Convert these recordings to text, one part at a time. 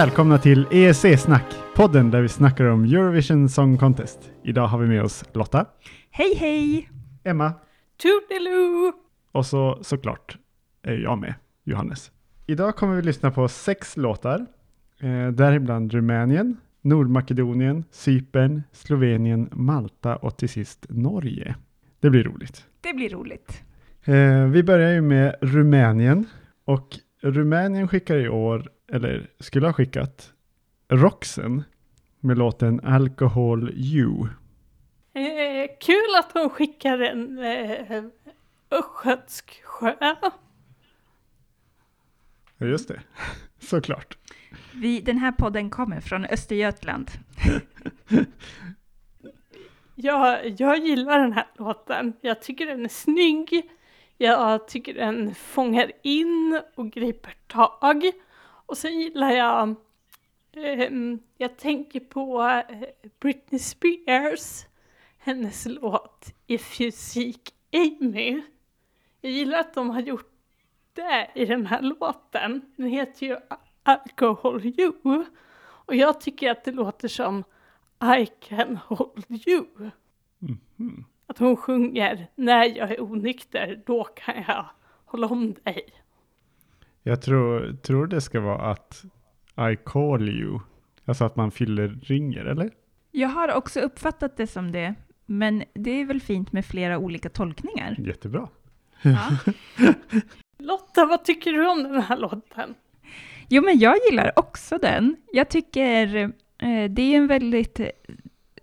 Välkomna till EEC-snack, podden där vi snackar om Eurovision Song Contest. Idag har vi med oss Lotta, Hej hej! Emma Toodaloo! och så såklart är jag med, Johannes. Idag kommer vi lyssna på sex låtar, eh, däribland Rumänien, Nordmakedonien, Cypern, Slovenien, Malta och till sist Norge. Det blir roligt. Det blir roligt. Eh, vi börjar ju med Rumänien och Rumänien skickar i år, eller skulle ha skickat, Roxen med låten Alcohol You. Eh, kul att hon skickar en eh, östgötsk sjö. Ja, just det. Såklart. Vi, den här podden kommer från Östergötland. Jag, jag gillar den här låten. Jag tycker den är snygg. Jag tycker den fångar in och griper tag. Och sen gillar jag, ehm, jag tänker på eh, Britney Spears, hennes låt If You Seek Amy. Jag gillar att de har gjort det i den här låten. Den heter ju Alcohol You. Och jag tycker att det låter som I can hold you. Mhm. Att hon sjunger när jag är onykter, då kan jag hålla om dig. Jag tror, tror det ska vara att I call you. Alltså att man fyller ringer, eller? Jag har också uppfattat det som det, men det är väl fint med flera olika tolkningar. Jättebra. Ja. Lotta, vad tycker du om den här låten? Jo, men jag gillar också den. Jag tycker eh, det är en väldigt eh,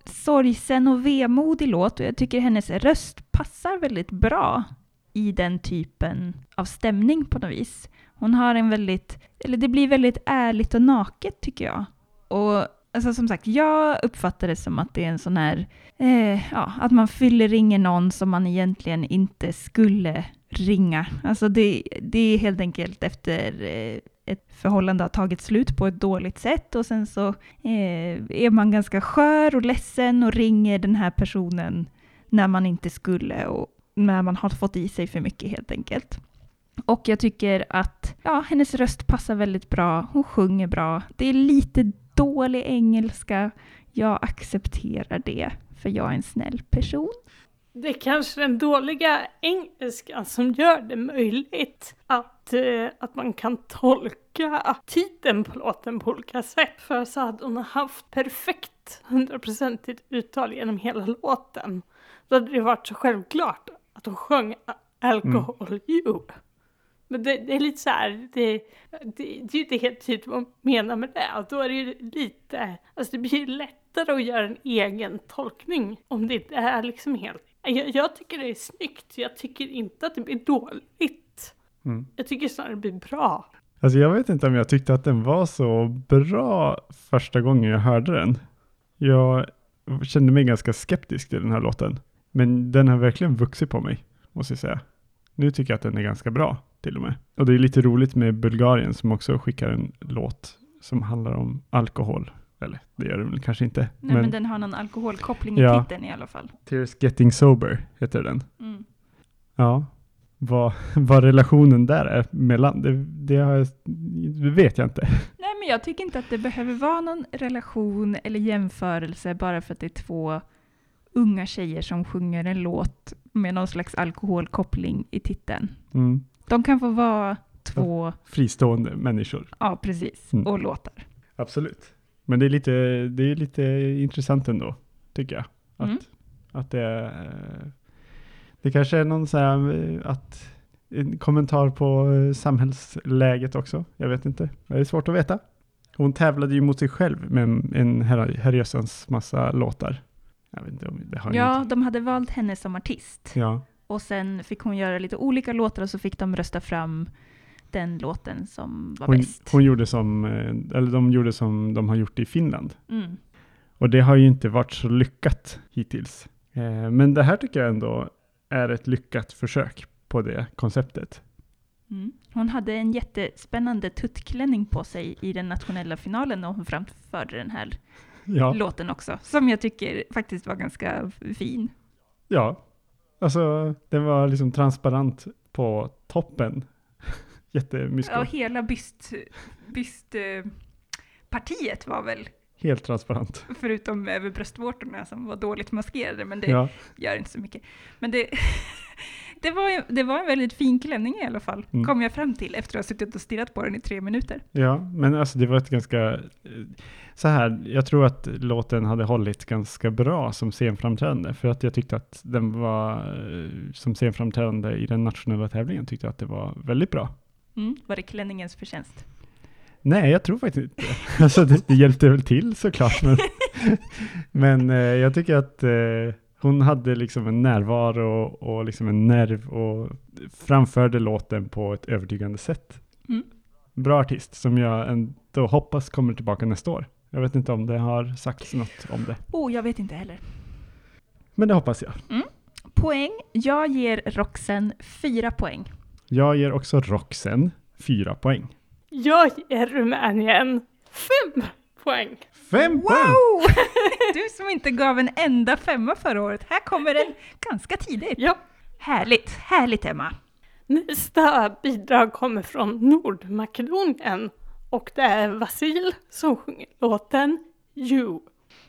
sorgsen och vemodig låt och jag tycker hennes röst passar väldigt bra i den typen av stämning på något vis. Hon har en väldigt, eller det blir väldigt ärligt och naket tycker jag. Och alltså som sagt, jag uppfattar det som att det är en sån här, eh, ja, att man fyller ringer någon som man egentligen inte skulle ringa. Alltså det, det är helt enkelt efter eh, ett förhållande har tagit slut på ett dåligt sätt och sen så eh, är man ganska skör och ledsen och ringer den här personen när man inte skulle och när man har fått i sig för mycket helt enkelt. Och jag tycker att ja, hennes röst passar väldigt bra, hon sjunger bra. Det är lite dålig engelska, jag accepterar det för jag är en snäll person. Det är kanske den dåliga engelskan som gör det möjligt att, eh, att man kan tolka titeln på låten på olika sätt. För så hade hon haft perfekt hundraprocentigt uttal genom hela låten. Då hade det varit så självklart att hon sjöng Alcohol You. Men det, det är lite så här, det, det, det är ju inte helt tydligt vad man menar med det. Och då är det ju lite, alltså det blir ju lättare att göra en egen tolkning om det inte är liksom helt jag, jag tycker det är snyggt, jag tycker inte att det blir dåligt. Mm. Jag tycker snarare det blir bra. Alltså jag vet inte om jag tyckte att den var så bra första gången jag hörde den. Jag kände mig ganska skeptisk till den här låten. Men den har verkligen vuxit på mig, måste jag säga. Nu tycker jag att den är ganska bra, till och med. Och det är lite roligt med Bulgarien som också skickar en låt som handlar om alkohol. Eller det gör den väl kanske inte. Nej, men, den har någon alkoholkoppling i Ja. titeln i alla fall. Tears Getting Sober heter den. Mm. Ja, vad, vad relationen där är mellan, det, det, har det vet jag inte. Nej, men jag tycker inte att det behöver vara någon relation eller jämförelse bara för att det är två unga tjejer som sjunger en låt med någon slags alkoholkoppling i titeln. Mm. De kan få vara två, Fristående människor. ja precis, Mm. och låtar. Absolut. Men det är lite, det är lite intressant ändå, tycker jag. Att, Mm. att det, det kanske är någon så här, att, en kommentar på eh, samhällsläget också. Jag vet inte. Det är svårt att veta. Hon tävlade ju mot sig själv med en, herrejössens massa låtar. Jag vet inte om det har Ja, inte. de hade valt henne som artist. Ja. Och sen fick hon göra lite olika låtar och så fick de rösta fram den låten som var Hon, bäst. hon gjorde som, eh, eller de gjorde som de har gjort i Finland. Mm. Och det har ju inte varit så lyckat hittills. Eh, men det här tycker jag ändå är ett lyckat försök på det konceptet. Mm. Hon hade en jättespännande tuttklänning på sig i den nationella finalen när hon framförde den här Ja, låten också, som jag tycker faktiskt var ganska fin. ja. Alltså, den var liksom transparent på toppen. Ja, Jättemysko. hela byst, byst, partiet var väl, Helt transparent. förutom över bröstvårtorna som var dåligt maskerade, men det Ja. gör inte så mycket. Men det, det, var, det var en väldigt fin klänning i alla fall, Mm. kom jag fram till efter att ha suttit och stirrat på den i tre minuter. Ja, men alltså det var ett ganska, eh, så här, jag tror att låten hade hållit ganska bra som scenframträdande, för att jag tyckte att den var, eh, som scenframträdande i den nationella tävlingen, tyckte jag att det var väldigt bra. Mm. Var det klänningens förtjänst? Nej, jag tror faktiskt inte Alltså det, det hjälpte väl till såklart, men, men eh, jag tycker att eh, hon hade liksom en närvaro och, och liksom en nerv och framförde låten på ett övertygande sätt. Mm. Bra artist som jag ändå hoppas kommer tillbaka nästa år. Jag vet inte om det har sagts något om det, Oh, jag vet inte heller. men det hoppas jag. Poäng. Jag ger Roxen fyra poäng. Jag ger också Roxen fyra poäng. Jag ger Rumänien fem poäng. Fem poäng! Wow! Du som inte gav en enda femma förra året. Här kommer den ganska tidigt. Ja. Härligt, härligt Emma. Nästa bidrag kommer från Nordmakedonien och det är Vasil som sjunger låten You.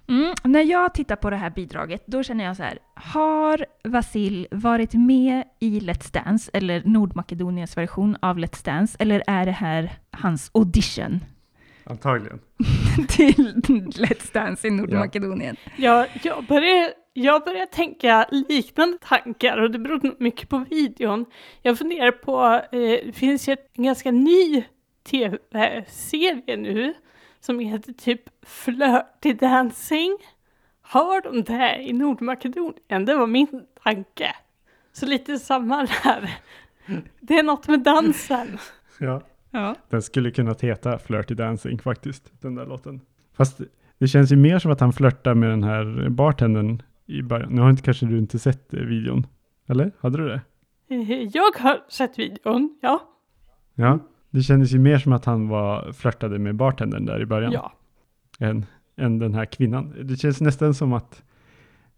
Mm, när jag tittar på det här bidraget, då känner jag så här. Har Vasil varit med i Let's Dance, eller Nordmakedoniens version av Let's Dance, eller är det här hans audition Antagligen. till Let's Dance i Nordmakedonien? Jag, jag, börjar, jag börjar tänka liknande tankar och det beror mycket på videon. Jag funderar på, eh, det finns ju en ganska ny tv-serie nu som heter typ Flirty Dancing. Har de det i Nordmakedonien? Det var min tanke. Så lite samma där. Det är något med dansen. Ja. Ja. Den skulle kunna heta Flirty Dancing faktiskt, den där låten. Fast det känns ju mer som att han flörtar med den här bartendern i början. Nu har inte, kanske du inte sett eh, videon? Eller? Hade du det? Jag har sett videon, ja. Ja. Det kändes ju mer som att han var flörtade med bartendern där i början. Ja. Än, än den här kvinnan. Det känns nästan som att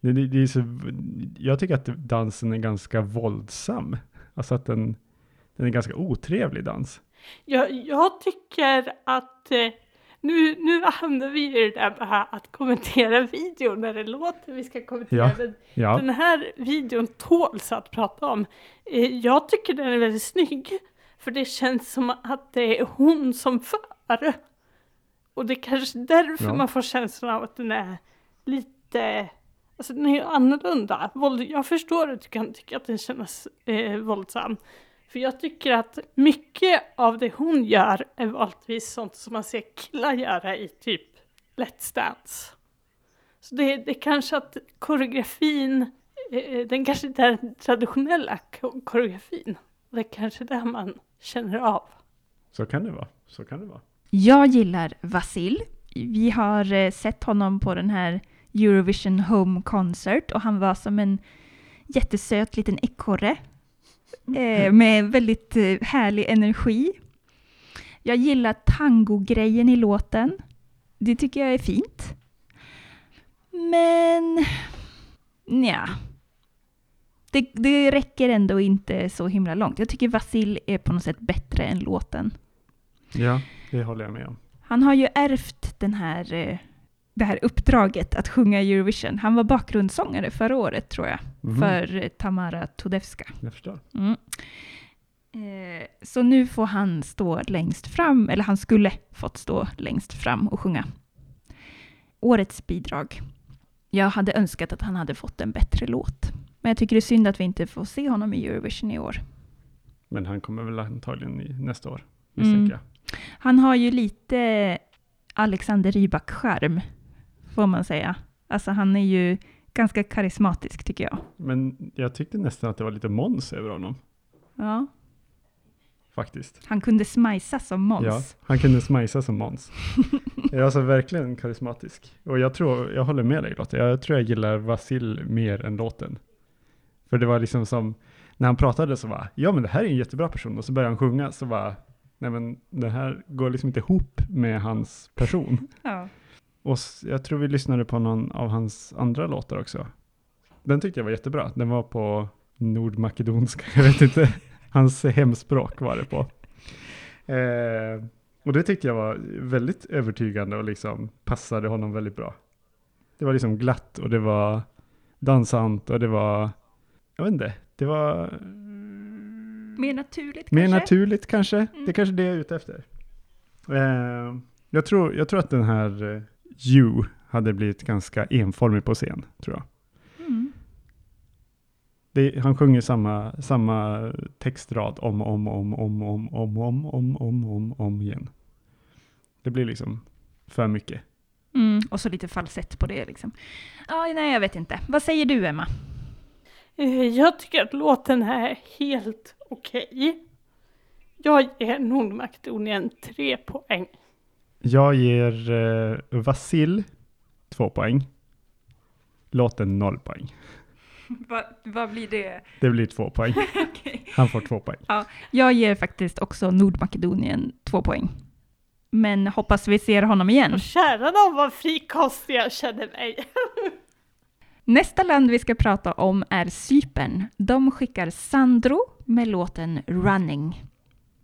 det, det, det är så, jag tycker att dansen är ganska våldsam. Alltså att den, den är ganska otrevlig dans. Jag, jag tycker att eh, nu, nu hamnar vi i det där med att kommentera videon när det låter vi ska kommentera Ja. den. Ja, Den här videon tåls att prata om. Eh, jag tycker den är väldigt snygg. För det känns som att det är hon som för. Och det är kanske därför Ja. man får känslan av att den är lite, alltså den är annorlunda. Jag förstår att du kan tycka att den känns eh, våldsam. För jag tycker att mycket av det hon gör är vanligtvis sånt som man ser killar göra i typ Let's Dance. Så det, det är kanske att koreografin, eh, den kanske inte är den traditionella ko- koreografin. Det är kanske där man känner av. så kan det vara. Så kan det vara. Jag gillar Vasil. Vi har eh, sett honom på den här Eurovision Home Concert och han var som en jättesöt liten ekorre eh, med väldigt eh, härlig energi. Jag gillar tango-grejen i låten. Det tycker jag är fint. Men... Nja. Det, det räcker ändå inte så himla långt. Jag tycker Vasil är på något sätt bättre än låten. Ja, det håller jag med om. Han har ju ärvt den här, eh, det här uppdraget att sjunga Eurovision. Han var bakgrundssångare förra året tror jag, Mhm, för Tamara Todevska. Jag förstår. Mm. Eh, Så nu får han stå längst fram, eller han skulle fått stå längst fram och sjunga. Årets bidrag. Jag hade önskat att han hade fått en bättre låt. Men jag tycker det är synd att vi inte får se honom i Eurovision i år. Men han kommer väl antagligen i nästa år, Mm. misstänker jag. Han har ju lite Alexander Rybak-charm, får man säga. Alltså han är ju ganska karismatisk tycker jag. Men jag tyckte nästan att det var lite Måns över honom, Ja, faktiskt. han kunde smajsa som Måns. Ja, han kunde smajsa som Måns. är alltså verkligen karismatisk. Och jag tror, jag håller med dig Lotta, jag tror jag gillar Vasil mer än låten. För det var liksom som, när han pratade så var ja men det här är en jättebra person, och så började han sjunga, så var nej men det här går liksom inte ihop med hans person. Ja. Och jag tror vi lyssnade på någon av hans andra låtar också. Den tyckte jag var jättebra. Den var på nordmakedonska, jag vet inte. Hans hemspråk var det på. Eh, Och det tyckte jag var väldigt övertygande och liksom passade honom väldigt bra. Det var liksom glatt och det var dansant och det var, jag vet inte, det var Mer naturligt mer kanske? naturligt kanske. Mm. Det är kanske det jag är ute efter. Eh, jag, tror, jag tror att den här You hade blivit ganska enformig på scen, tror jag. Mm. Det, han sjunger samma, samma textrad om och om, om, om, om, om, om, om, om, om, om igen. Det blir liksom för mycket. Mm. Och så lite falsett på det liksom. Ja, nej, jag vet inte. Vad säger du, Emma? Eh, Jag tycker att låten är helt okej. Jag ger Nordmakedonien tre poäng. Jag ger eh, Vasil två poäng. Låten noll poäng. Va, vad blir det? Det blir två poäng. Okej. Han får två poäng. Jag ger faktiskt också Nordmakedonien två poäng. Men hoppas vi ser honom igen. Och kära någon vad frikostig jag känner mig. Nästa land vi ska prata om är Cypern. De skickar Sandro med låten Running.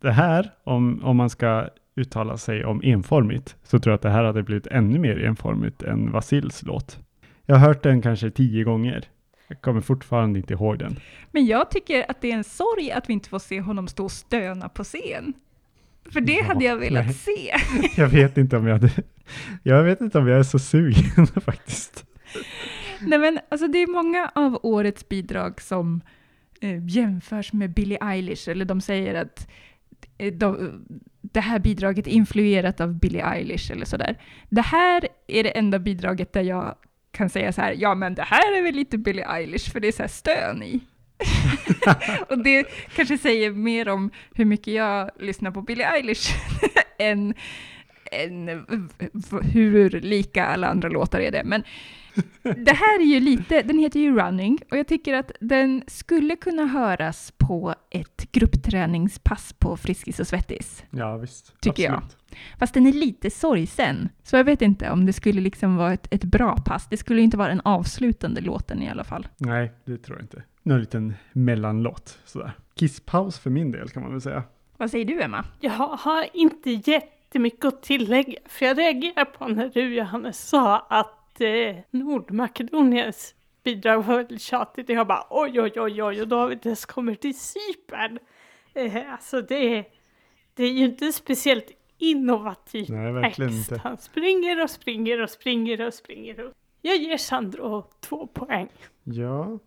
Det här, om, om man ska uttala sig om enformigt, så tror jag att det här hade blivit ännu mer enformigt än Vasils låt. Jag har hört den kanske tio gånger. Jag kommer fortfarande inte ihåg den. Men jag tycker att det är en sorg att vi inte får se honom stå och stöna på scen. För det Ja, hade jag velat nej. se. Jag vet inte om jag hade... Jag vet inte om jag är så sugen faktiskt. Nej men alltså det är många av årets bidrag som eh, jämförs med Billie Eilish, eller de säger att eh, de, det här bidraget är influerat av Billie Eilish eller sådär. Det här är det enda bidraget där jag kan säga så här, ja men det här är väl lite Billie Eilish, för det är så här stön i. och det kanske säger mer om hur mycket jag lyssnar på Billie Eilish än, än hur lika alla andra låtar är det. Men det här är ju lite, den heter ju Running och jag tycker att den skulle kunna höras på ett gruppträningspass på Friskis och Svettis. Ja, visst. Tycker jag. Absolut. Fast den är lite sorgsen, så jag vet inte om det skulle liksom vara ett, ett bra pass. Det skulle inte vara den avslutande låten i alla fall. Nej, det tror jag inte. Någon liten mellanlåt sådär. Kisspaus för min del kan man väl säga. Vad säger du Emma? Jag har inte jättemycket att tillägga, för jag reagerar på när du Johannes sa att eh, Nordmakedoniens bidrag var väldigt tjatigt. Och jag bara oj, oj, oj, oj, och då har vi inte ens kommit till Cypern. Eh, alltså det, det är ju inte speciellt innovativt Nej, verkligen text. inte. Han springer och springer och springer och springer. Och... Jag ger Sandro två poäng. Ja.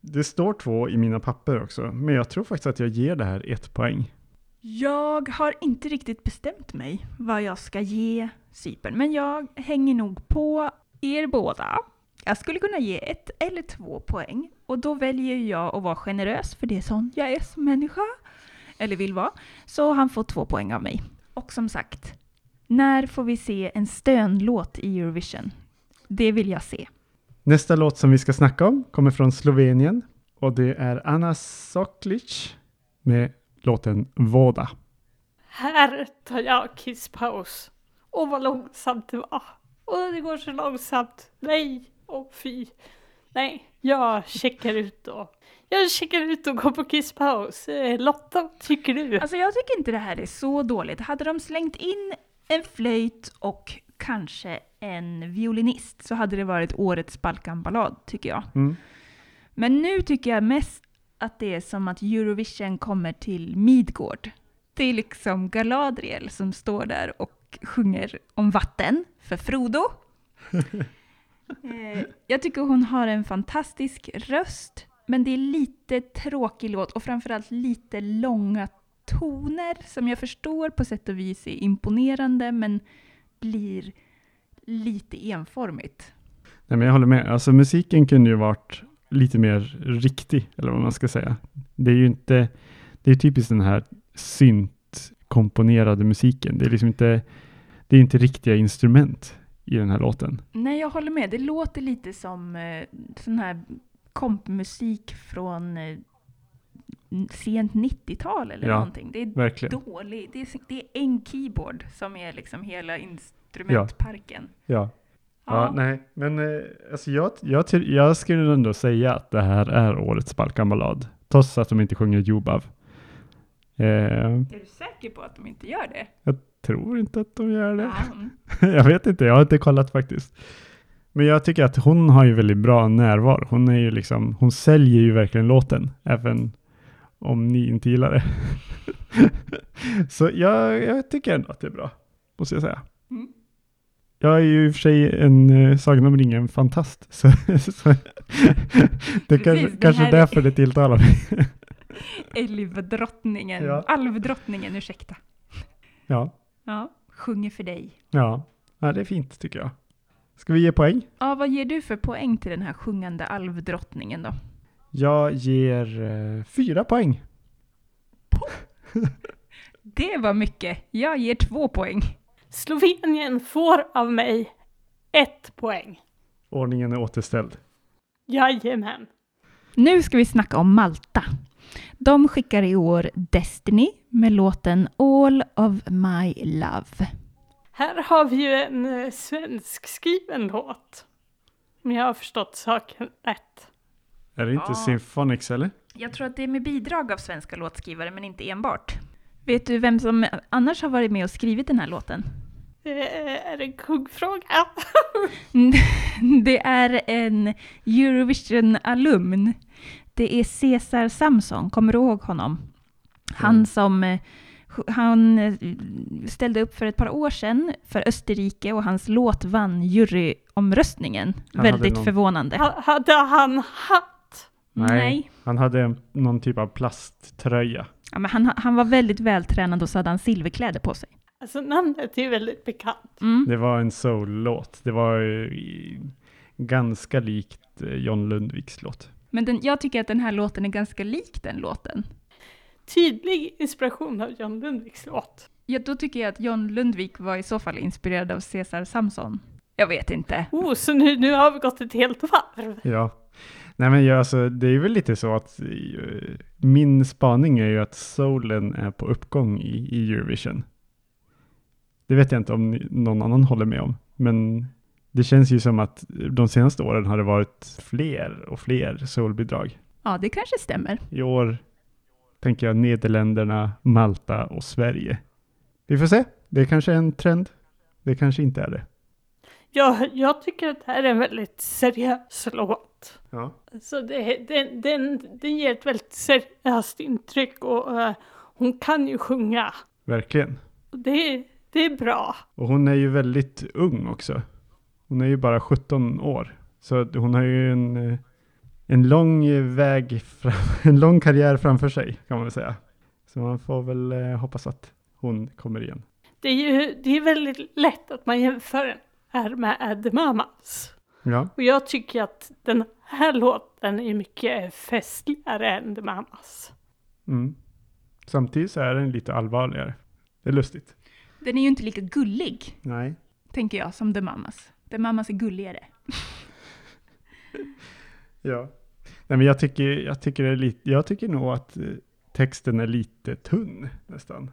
Det står två i mina papper också, men jag tror faktiskt att jag ger det här ett poäng. Jag har inte riktigt bestämt mig vad jag ska ge Cypern, men jag hänger nog på er båda. Jag skulle kunna ge ett eller två poäng och då väljer jag att vara generös för det är sån jag är som människa, eller vill vara. Så han får två poäng av mig. Och som sagt, när får vi se en stönlåt i Eurovision? Det vill jag se. Nästa låt som vi ska snacka om kommer från Slovenien och det är Anna Soklic med låten Voda. Här tar jag kisspaus. Åh vad långsamt det var. Åh det går så långsamt. Nej, åh fy. Nej, jag checkar ut då. Jag checkar ut och går på kisspaus. Eh, Lotta, vad tycker du? Alltså jag tycker inte det här är så dåligt. Hade de slängt in en flöjt och kanske en violinist så hade det varit årets Balkanballad, tycker jag. Mm. Men nu tycker jag mest att det är som att Eurovision kommer till Midgård. Det är liksom Galadriel som står där och sjunger om vatten för Frodo. Eh, jag tycker hon har en fantastisk röst, men det är lite tråkig låt och framförallt lite långa toner som jag förstår på sätt och vis är imponerande, men blir lite enformigt. Nej, men jag håller med. Alltså musiken kunde ju varit lite mer riktig, eller vad man ska säga. Det är ju inte, det är typiskt den här synt-komponerade musiken. Det är liksom inte, det är inte riktiga instrument i den här låten. Nej, jag håller med. Det låter lite som eh, sån här kompmusik från eh, sent 90-tal eller Ja. någonting. Det är Verkligen. dåligt. Det är, det är en keyboard som är liksom hela instrumentparken. Ja. Ja, nej, men eh, alltså jag, jag, jag skulle ändå säga att det här är årets Balkanballad. Trots att de inte sjunger Jubav. Eh, Är du säker på att de inte gör det? Tror inte att de gör det. Ja. mm. jag vet inte, jag har inte kollat faktiskt. Men jag tycker att hon har ju väldigt bra närvaro. Hon är ju liksom, hon säljer ju verkligen låten, även om ni inte gillar det. Så jag, jag tycker ändå att det är bra, måste jag säga. Mm. Jag är ju i och för sig en uh, Sagan om ringen-fantast, så, så det är kanske, kanske här- därför det tilltalar mig. Älvdrottningen, Ja. alvdrottningen, ursäkta. ja, Ja, sjunger för dig. ja. ja, det är fint tycker jag. Ska vi ge poäng? Ja, vad ger du för poäng till den här sjungande alvdrottningen då? Jag ger eh, fyra poäng. Det var mycket. Jag ger två poäng. Slovenien får av mig ett poäng. Ordningen är återställd. Jajamän. Nu ska vi snacka om Malta. De skickar i år Destiny med låten All of My Love. Här har vi ju en eh, svenskskriven låt. Om jag har förstått saken rätt. Är det inte Ja. Symphonics eller? Jag tror att det är med bidrag av svenska låtskrivare, men inte enbart. Vet du vem som annars har varit med och skrivit den här låten? Eh, är det en kuggfråga? Det är en Eurovision-alumn. Det är Cesar Samson, kommer du ihåg honom? Han Mm. som eh, han eh, ställde upp för ett par år sedan för Österrike och hans låt vann juryomröstningen. Han Väldigt någon- förvånande. Ha- Hade han hatt? Nej. Han hade en, någon typ av plasttröja. Ja, men han, han var väldigt vältränad och så hade han silverkläder på sig. Alltså namnet är väldigt bekant. Mm. Det var en soul-låt. Det var eh, ganska likt John Lundviks låt. Men den, jag tycker att den här låten är ganska lik den låten. Tydlig inspiration av John Lundviks låt. Ja, då tycker jag att John Lundvik var i så fall inspirerad av Cesar Samson. Jag vet inte. Oh, så nu, nu har vi gått ett helt varv. Ja. Nej men jag, alltså, det är väl lite så att eh, min spaning är ju att soulen är på uppgång i, i Eurovision. Det vet jag inte om ni, någon annan håller med om. Men det känns ju som att de senaste åren har det varit fler och fler soulbidrag. Ja, det kanske stämmer. I år tänker jag Nederländerna, Malta och Sverige. Vi får se. Det är kanske är en trend. Det kanske inte är det. Jag, jag tycker att det här är en väldigt seriös låt. Ja. Så det, den, den, den ger ett väldigt seriöst intryck och eh, hon kan ju sjunga. Verkligen. Det, det är bra. Och hon är ju väldigt ung också. Hon är ju bara 17 år. Så hon har ju en, eh, en lång väg, fram, en lång karriär framför sig kan man väl säga. Så man får väl eh, hoppas att hon kommer igen. Det är ju det är väldigt lätt att man jämför den här med The Mamas. Ja, Och jag tycker att den här låten är mycket festligare än The Mamas. mm. Samtidigt så är den lite allvarligare. Det är lustigt. Den är ju inte lika gullig, Nej. tänker jag, som The Mamas. The Mamas är gulligare. Ja. Nej men jag tycker, jag tycker, det är lite, jag tycker nog att eh, texten är lite tunn nästan.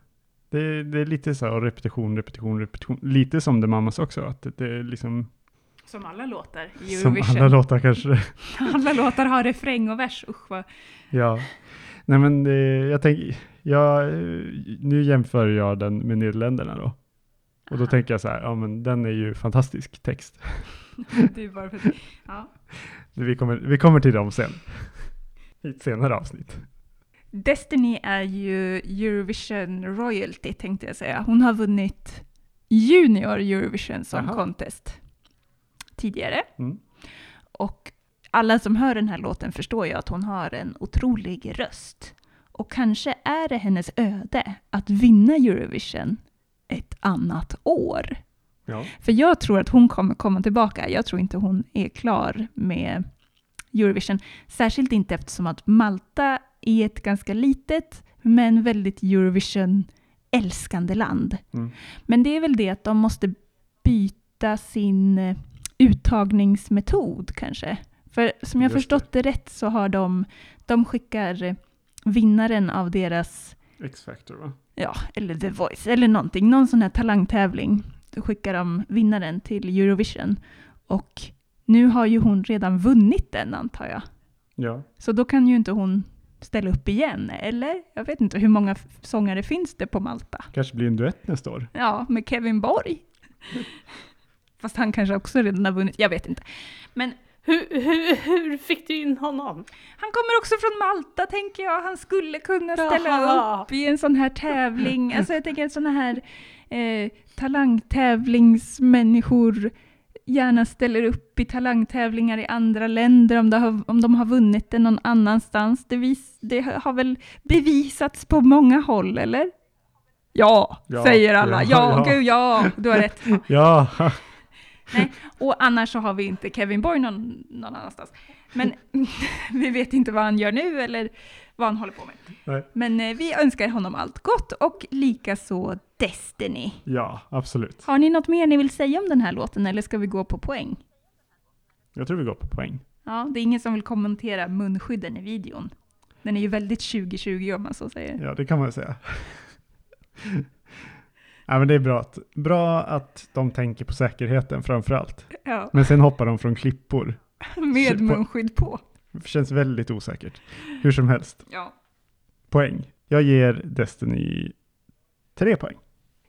Det, det är lite så här repetition, repetition, repetition. Lite som The Mamas också. Att det, det är liksom Som alla låtar i som Eurovision. alla låtar kanske. alla låtar har refräng och vers, usch vad... ja. Nej men det, jag tänker, jag, eh, nu jämför jag den med Nederländerna då. Och då Aha. tänker jag så här, ja men den är ju fantastisk text. Det är bara för att... Ja. Vi kommer, vi kommer till dem sen. I ett senare avsnitt. Destiny är ju Eurovision royalty tänkte jag säga. Hon har vunnit Junior Eurovision Song Jaha. Contest tidigare. Mm. Och alla som hör den här låten förstår ju att hon har en otrolig röst. Och kanske är det hennes öde att vinna Eurovision ett annat år. Ja. För jag tror att hon kommer komma tillbaka. Jag tror inte hon är klar med Eurovision. Särskilt inte eftersom att Malta är ett ganska litet men väldigt Eurovision-älskande land. Mm. Men det är väl det att de måste byta sin eh, uttagningsmetod kanske. För som jag Just det. förstått det rätt så har de, de skickar eh, vinnaren av deras X-Factor va? Ja, eller The Voice, eller någonting, någon sån här talangtävling. Då skickar de vinnaren till Eurovision. Och nu har ju hon redan vunnit den antar jag. Ja. Så då kan ju inte hon ställa upp igen, eller? Jag vet inte hur många sångare finns det på Malta? Kanske blir en duett nästa år. Ja, med Kevin Borg. Fast han kanske också redan har vunnit, jag vet inte. Men Hur, hur, hur fick du in honom? han kommer också från Malta, tänker jag. Han skulle kunna ställa Jaha. upp i en sån här tävling. Alltså jag tänker att såna här eh, talangtävlingsmänniskor gärna ställer upp i talangtävlingar i andra länder om, har, om de har vunnit det någon annanstans. Det, vis, det har väl bevisats på många håll, eller? Ja, Ja, säger alla. ja, Ja, ja. gud ja, du har rätt. Ja, Och annars så har vi inte Kevin Borg någon, någon annanstans. Men vi vet inte vad han gör nu eller vad han håller på med. Nej. Men eh, vi önskar honom allt gott och likaså Destiny. ja, absolut. Har ni något mer ni vill säga om den här låten eller ska vi gå på poäng? Jag tror vi går på poäng. Ja, det är ingen som vill kommentera munskydden i videon. Den är ju väldigt 2020 om man så säger. Ja, det kan man ju säga. ja, men det är bra att, bra att de tänker på säkerheten framför allt. Ja, Men sen hoppar de från klippor. med munskydd på. Det känns väldigt osäkert. Hur som helst. Ja. Poäng. Jag ger Destiny tre poäng.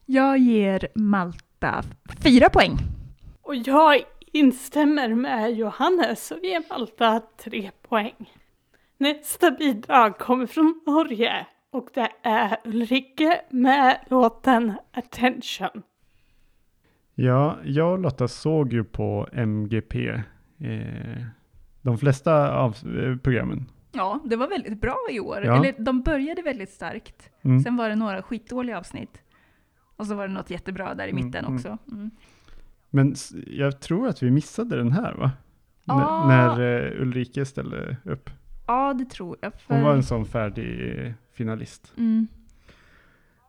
Jag ger Malta fyra poäng. Och jag instämmer med Johannes och ger Malta tre poäng. Nästa bidrag kommer från Norge och det är Ulrike med låten Attention. Ja, jag och Lotta såg ju på MGP eh, de flesta av eh, programmen. Ja, det var väldigt bra i år. Ja. Eller de började väldigt starkt. Mm. Sen var det några skitdåliga avsnitt. Och så var det något jättebra där i Mm, mitten mm. också. Mm. Men jag tror att vi missade den här va? N- Ah. när eh, Ulrike ställde upp. Ja, det tror jag. För... Hon var en sån färdig finalist. mm.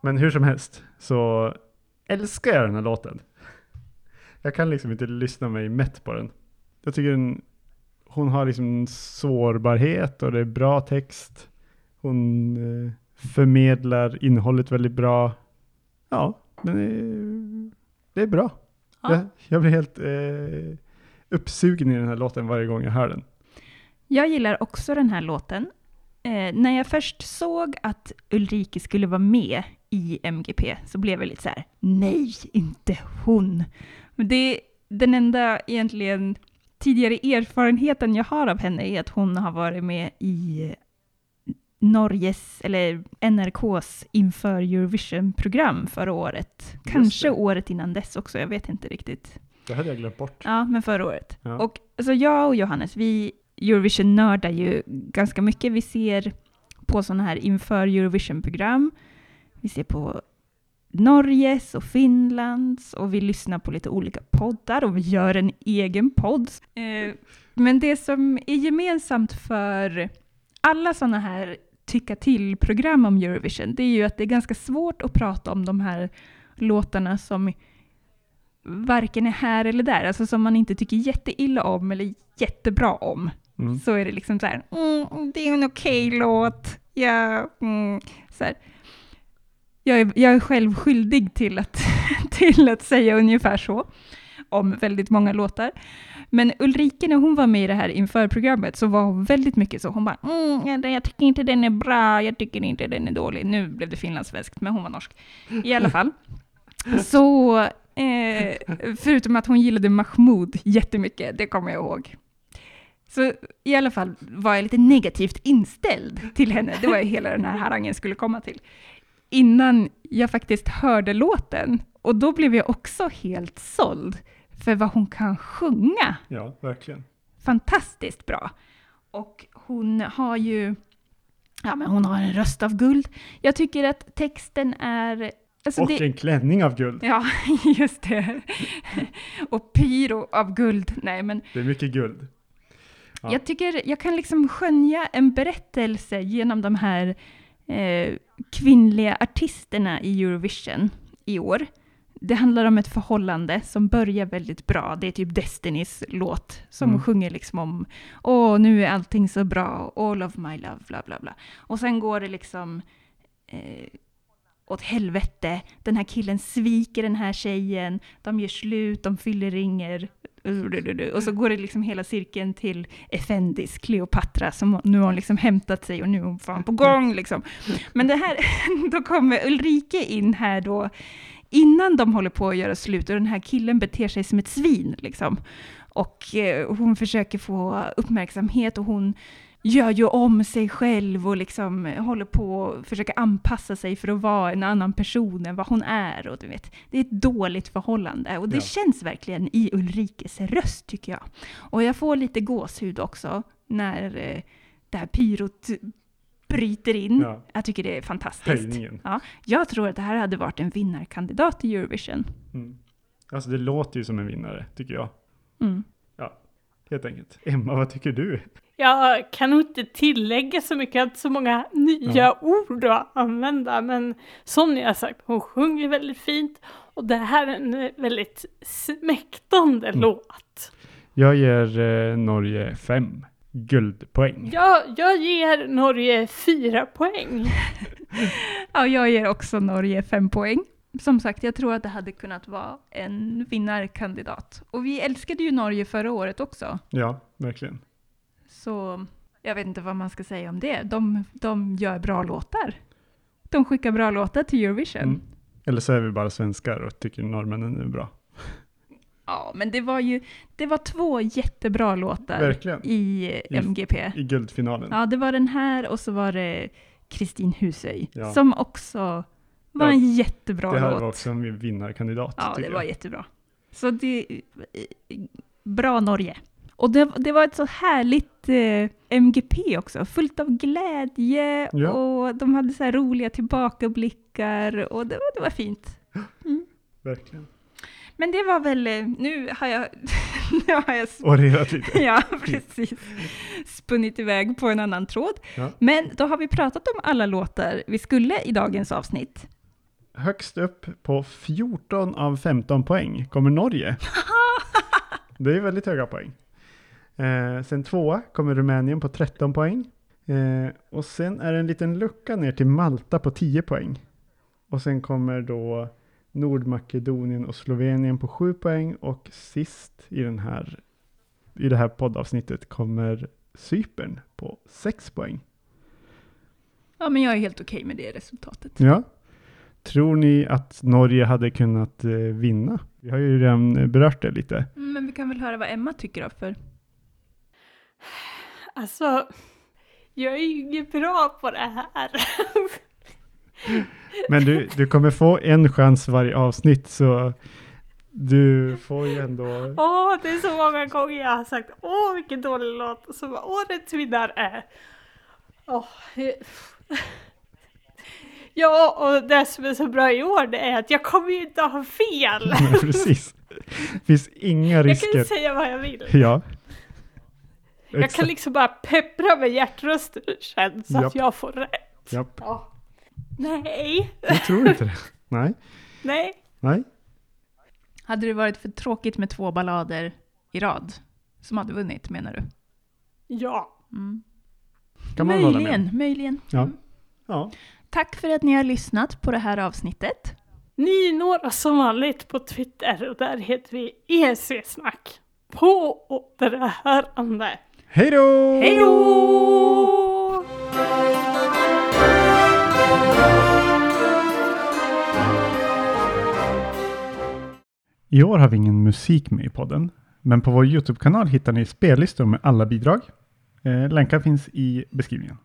Men hur som helst så älskar jag den här låten. Jag kan liksom inte lyssna mig mätt på den. Jag tycker den, hon har liksom sårbarhet och det är bra text. Hon eh, förmedlar innehållet väldigt bra. Ja, men det, det är bra. Ja. Jag, jag blir helt eh, uppsugen i den här låten varje gång jag hör den. Jag gillar också den här låten. Eh, när jag först såg att Ulrike skulle vara med i MGP så blev jag lite så här, nej, inte hon. Men det är den enda egentligen tidigare erfarenheten jag har av henne är att hon har varit med i Norges, eller NRKs inför Eurovision-program förra året. Kanske året innan dess också, jag vet inte riktigt. Det hade jag glömt bort. Ja, men förra året. Ja. Och alltså jag och Johannes, vi Eurovision-nördar ju ganska mycket. Vi ser på sådana här inför Eurovision-program. Vi ser på Norges och Finlands och vi lyssnar på lite olika poddar och vi gör en egen podd. Eh, men det som är gemensamt för alla sådana här tycka till-program om Eurovision, det är ju att det är ganska svårt att prata om de här låtarna som varken är här eller där, alltså som man inte tycker jätteilla om eller jättebra om. Mm. Så är det liksom så här, mm, det är en okej låt, ja, mm, så här. Jag är, jag är själv skyldig till att, till att säga ungefär så om väldigt många låtar. Men Ulrike, när hon var med i det här inför programmet så var hon väldigt mycket så. Hon bara, mm, jag tycker inte den är bra, jag tycker inte den är dålig. Nu blev det finlandssvenskt, men hon var norsk. I alla fall. Så, eh, förutom att hon gillade Mahmoud jättemycket, det kommer jag ihåg. Så i alla fall var jag lite negativt inställd till henne. Det var ju hela den här harangen skulle komma till. Innan jag faktiskt hörde låten. Och då blev jag också helt såld för vad hon kan sjunga. Ja, verkligen. Fantastiskt bra. Och hon har ju, ja men hon har en röst av guld. Jag tycker att texten är, alltså och det, en klänning av guld. Ja, just det. Och pyro av guld. Nej, men Det är mycket guld. Ja. jag tycker jag kan liksom skönja en berättelse genom de här eh, kvinnliga artisterna i Eurovision i år. Det handlar om ett förhållande som börjar väldigt bra. Det är typ Destinys låt som Mm. sjunger liksom om Åh, nu är allting så bra, all of my love, bla bla bla. Och sen går det liksom eh, åt helvete. Den här killen sviker den här tjejen. De gör slut, de fyller ringer. Och så går det liksom hela cirkeln till Effendis, Kleopatra, som nu har hon liksom hämtat sig och nu är hon fan på gång liksom. Men det här, då kommer Ulrike in här då, innan de håller på att göra slut och den här killen beter sig som ett svin liksom. Och eh, hon försöker få uppmärksamhet och hon gör ju om sig själv och liksom håller på att försöka anpassa sig för att vara en annan person än vad hon är. Och du vet, det är ett dåligt förhållande och det Ja. känns verkligen i Ulrikes röst tycker jag. Och jag får lite gåshud också när eh, det här pyrot bryter in. Ja. Jag tycker det är fantastiskt. Höjningen. Ja, jag tror att det här hade varit en vinnarkandidat i Eurovision. Mm. Alltså det låter ju som en vinnare, tycker jag. Mm. Helt enkelt. Emma, vad tycker du? Jag kan nog inte tillägga så mycket, jag har inte så många nya ord att använda, men som ni har sagt, hon sjunger väldigt fint och det här är en väldigt smäktande Mm. låt. Jag ger eh, Norge fem guldpoäng. Jag, jag ger Norge fyra poäng. Ja, jag ger också Norge fem poäng. Som sagt, jag tror att det hade kunnat vara en vinnarkandidat. Och vi älskade ju Norge förra året också. Ja, verkligen. Så jag vet inte vad man ska säga om det. De, de gör bra låtar. De skickar bra låtar till Eurovision. Mm. Eller så är vi bara svenskar och tycker norrmännen är bra. Ja, men det var ju det var två jättebra låtar Verkligen. i eh, MGP. I guldfinalen. Ja, det var den här och så var det Kristin Husöy Ja. som också var Ja, en jättebra det här låt. var också en vinnarkandidat. Ja, det var jag. jättebra. Så det... Bra Norge. Och det, det var ett så härligt eh, MGP också, fullt av glädje Ja. och de hade så här roliga tillbakablickar och det var, det var fint. Verkligen. Men det var väl, eh, nu har jag, nu har jag Orerat lite. Ja, precis. Spunnit iväg på en annan tråd. Ja. Men då har vi pratat om alla låtar vi skulle i dagens avsnitt. Högst upp på 14 av 15 poäng kommer Norge. Det är väldigt höga poäng. Eh, sen tvåa kommer Rumänien på 13 poäng. Eh, och sen är det en liten lucka ner till Malta på 10 poäng. Och sen kommer då Nordmakedonien och Slovenien på 7 poäng. Och sist i, den här, i det här poddavsnittet kommer Cypern på 6 poäng. Ja, men jag är helt okej med det resultatet. Ja. Tror ni att Norge hade kunnat eh, vinna? Vi har ju redan berört det lite. Mm, Men vi kan väl höra vad Emma tycker av för. Alltså, jag är ju inget bra på det här. Men du, du kommer få en chans varje avsnitt så du får ju ändå... Åh, det är så många gånger jag har sagt åh vilken dålig låt och så bara årets vinnare är... Åh, Ja, och det som är så bra i år det är att jag kommer ju inte ha fel. Nej, precis. Det finns inga Jag risker. kan säga vad jag vill. Ja. Jag kan liksom bara peppra med hjärtrösten sen så att Japp. jag får rätt. Japp. Ja. Nej, Jag tror inte det. Nej. nej. Nej. Hade det varit för tråkigt med två ballader i rad som hade vunnit, menar du? Ja. Mm. Kan man hålla med möjligen, möjligen. Ja. Mm. Ja. Tack för att ni har lyssnat på det här avsnittet. Ni når oss som vanligt på Twitter och där heter vi EC-snack. På återhörande. Hej då! Hej då! I år har vi ingen musik med i podden, men på vår YouTube-kanal hittar ni spellistor med alla bidrag. Eh, länkar finns i beskrivningen.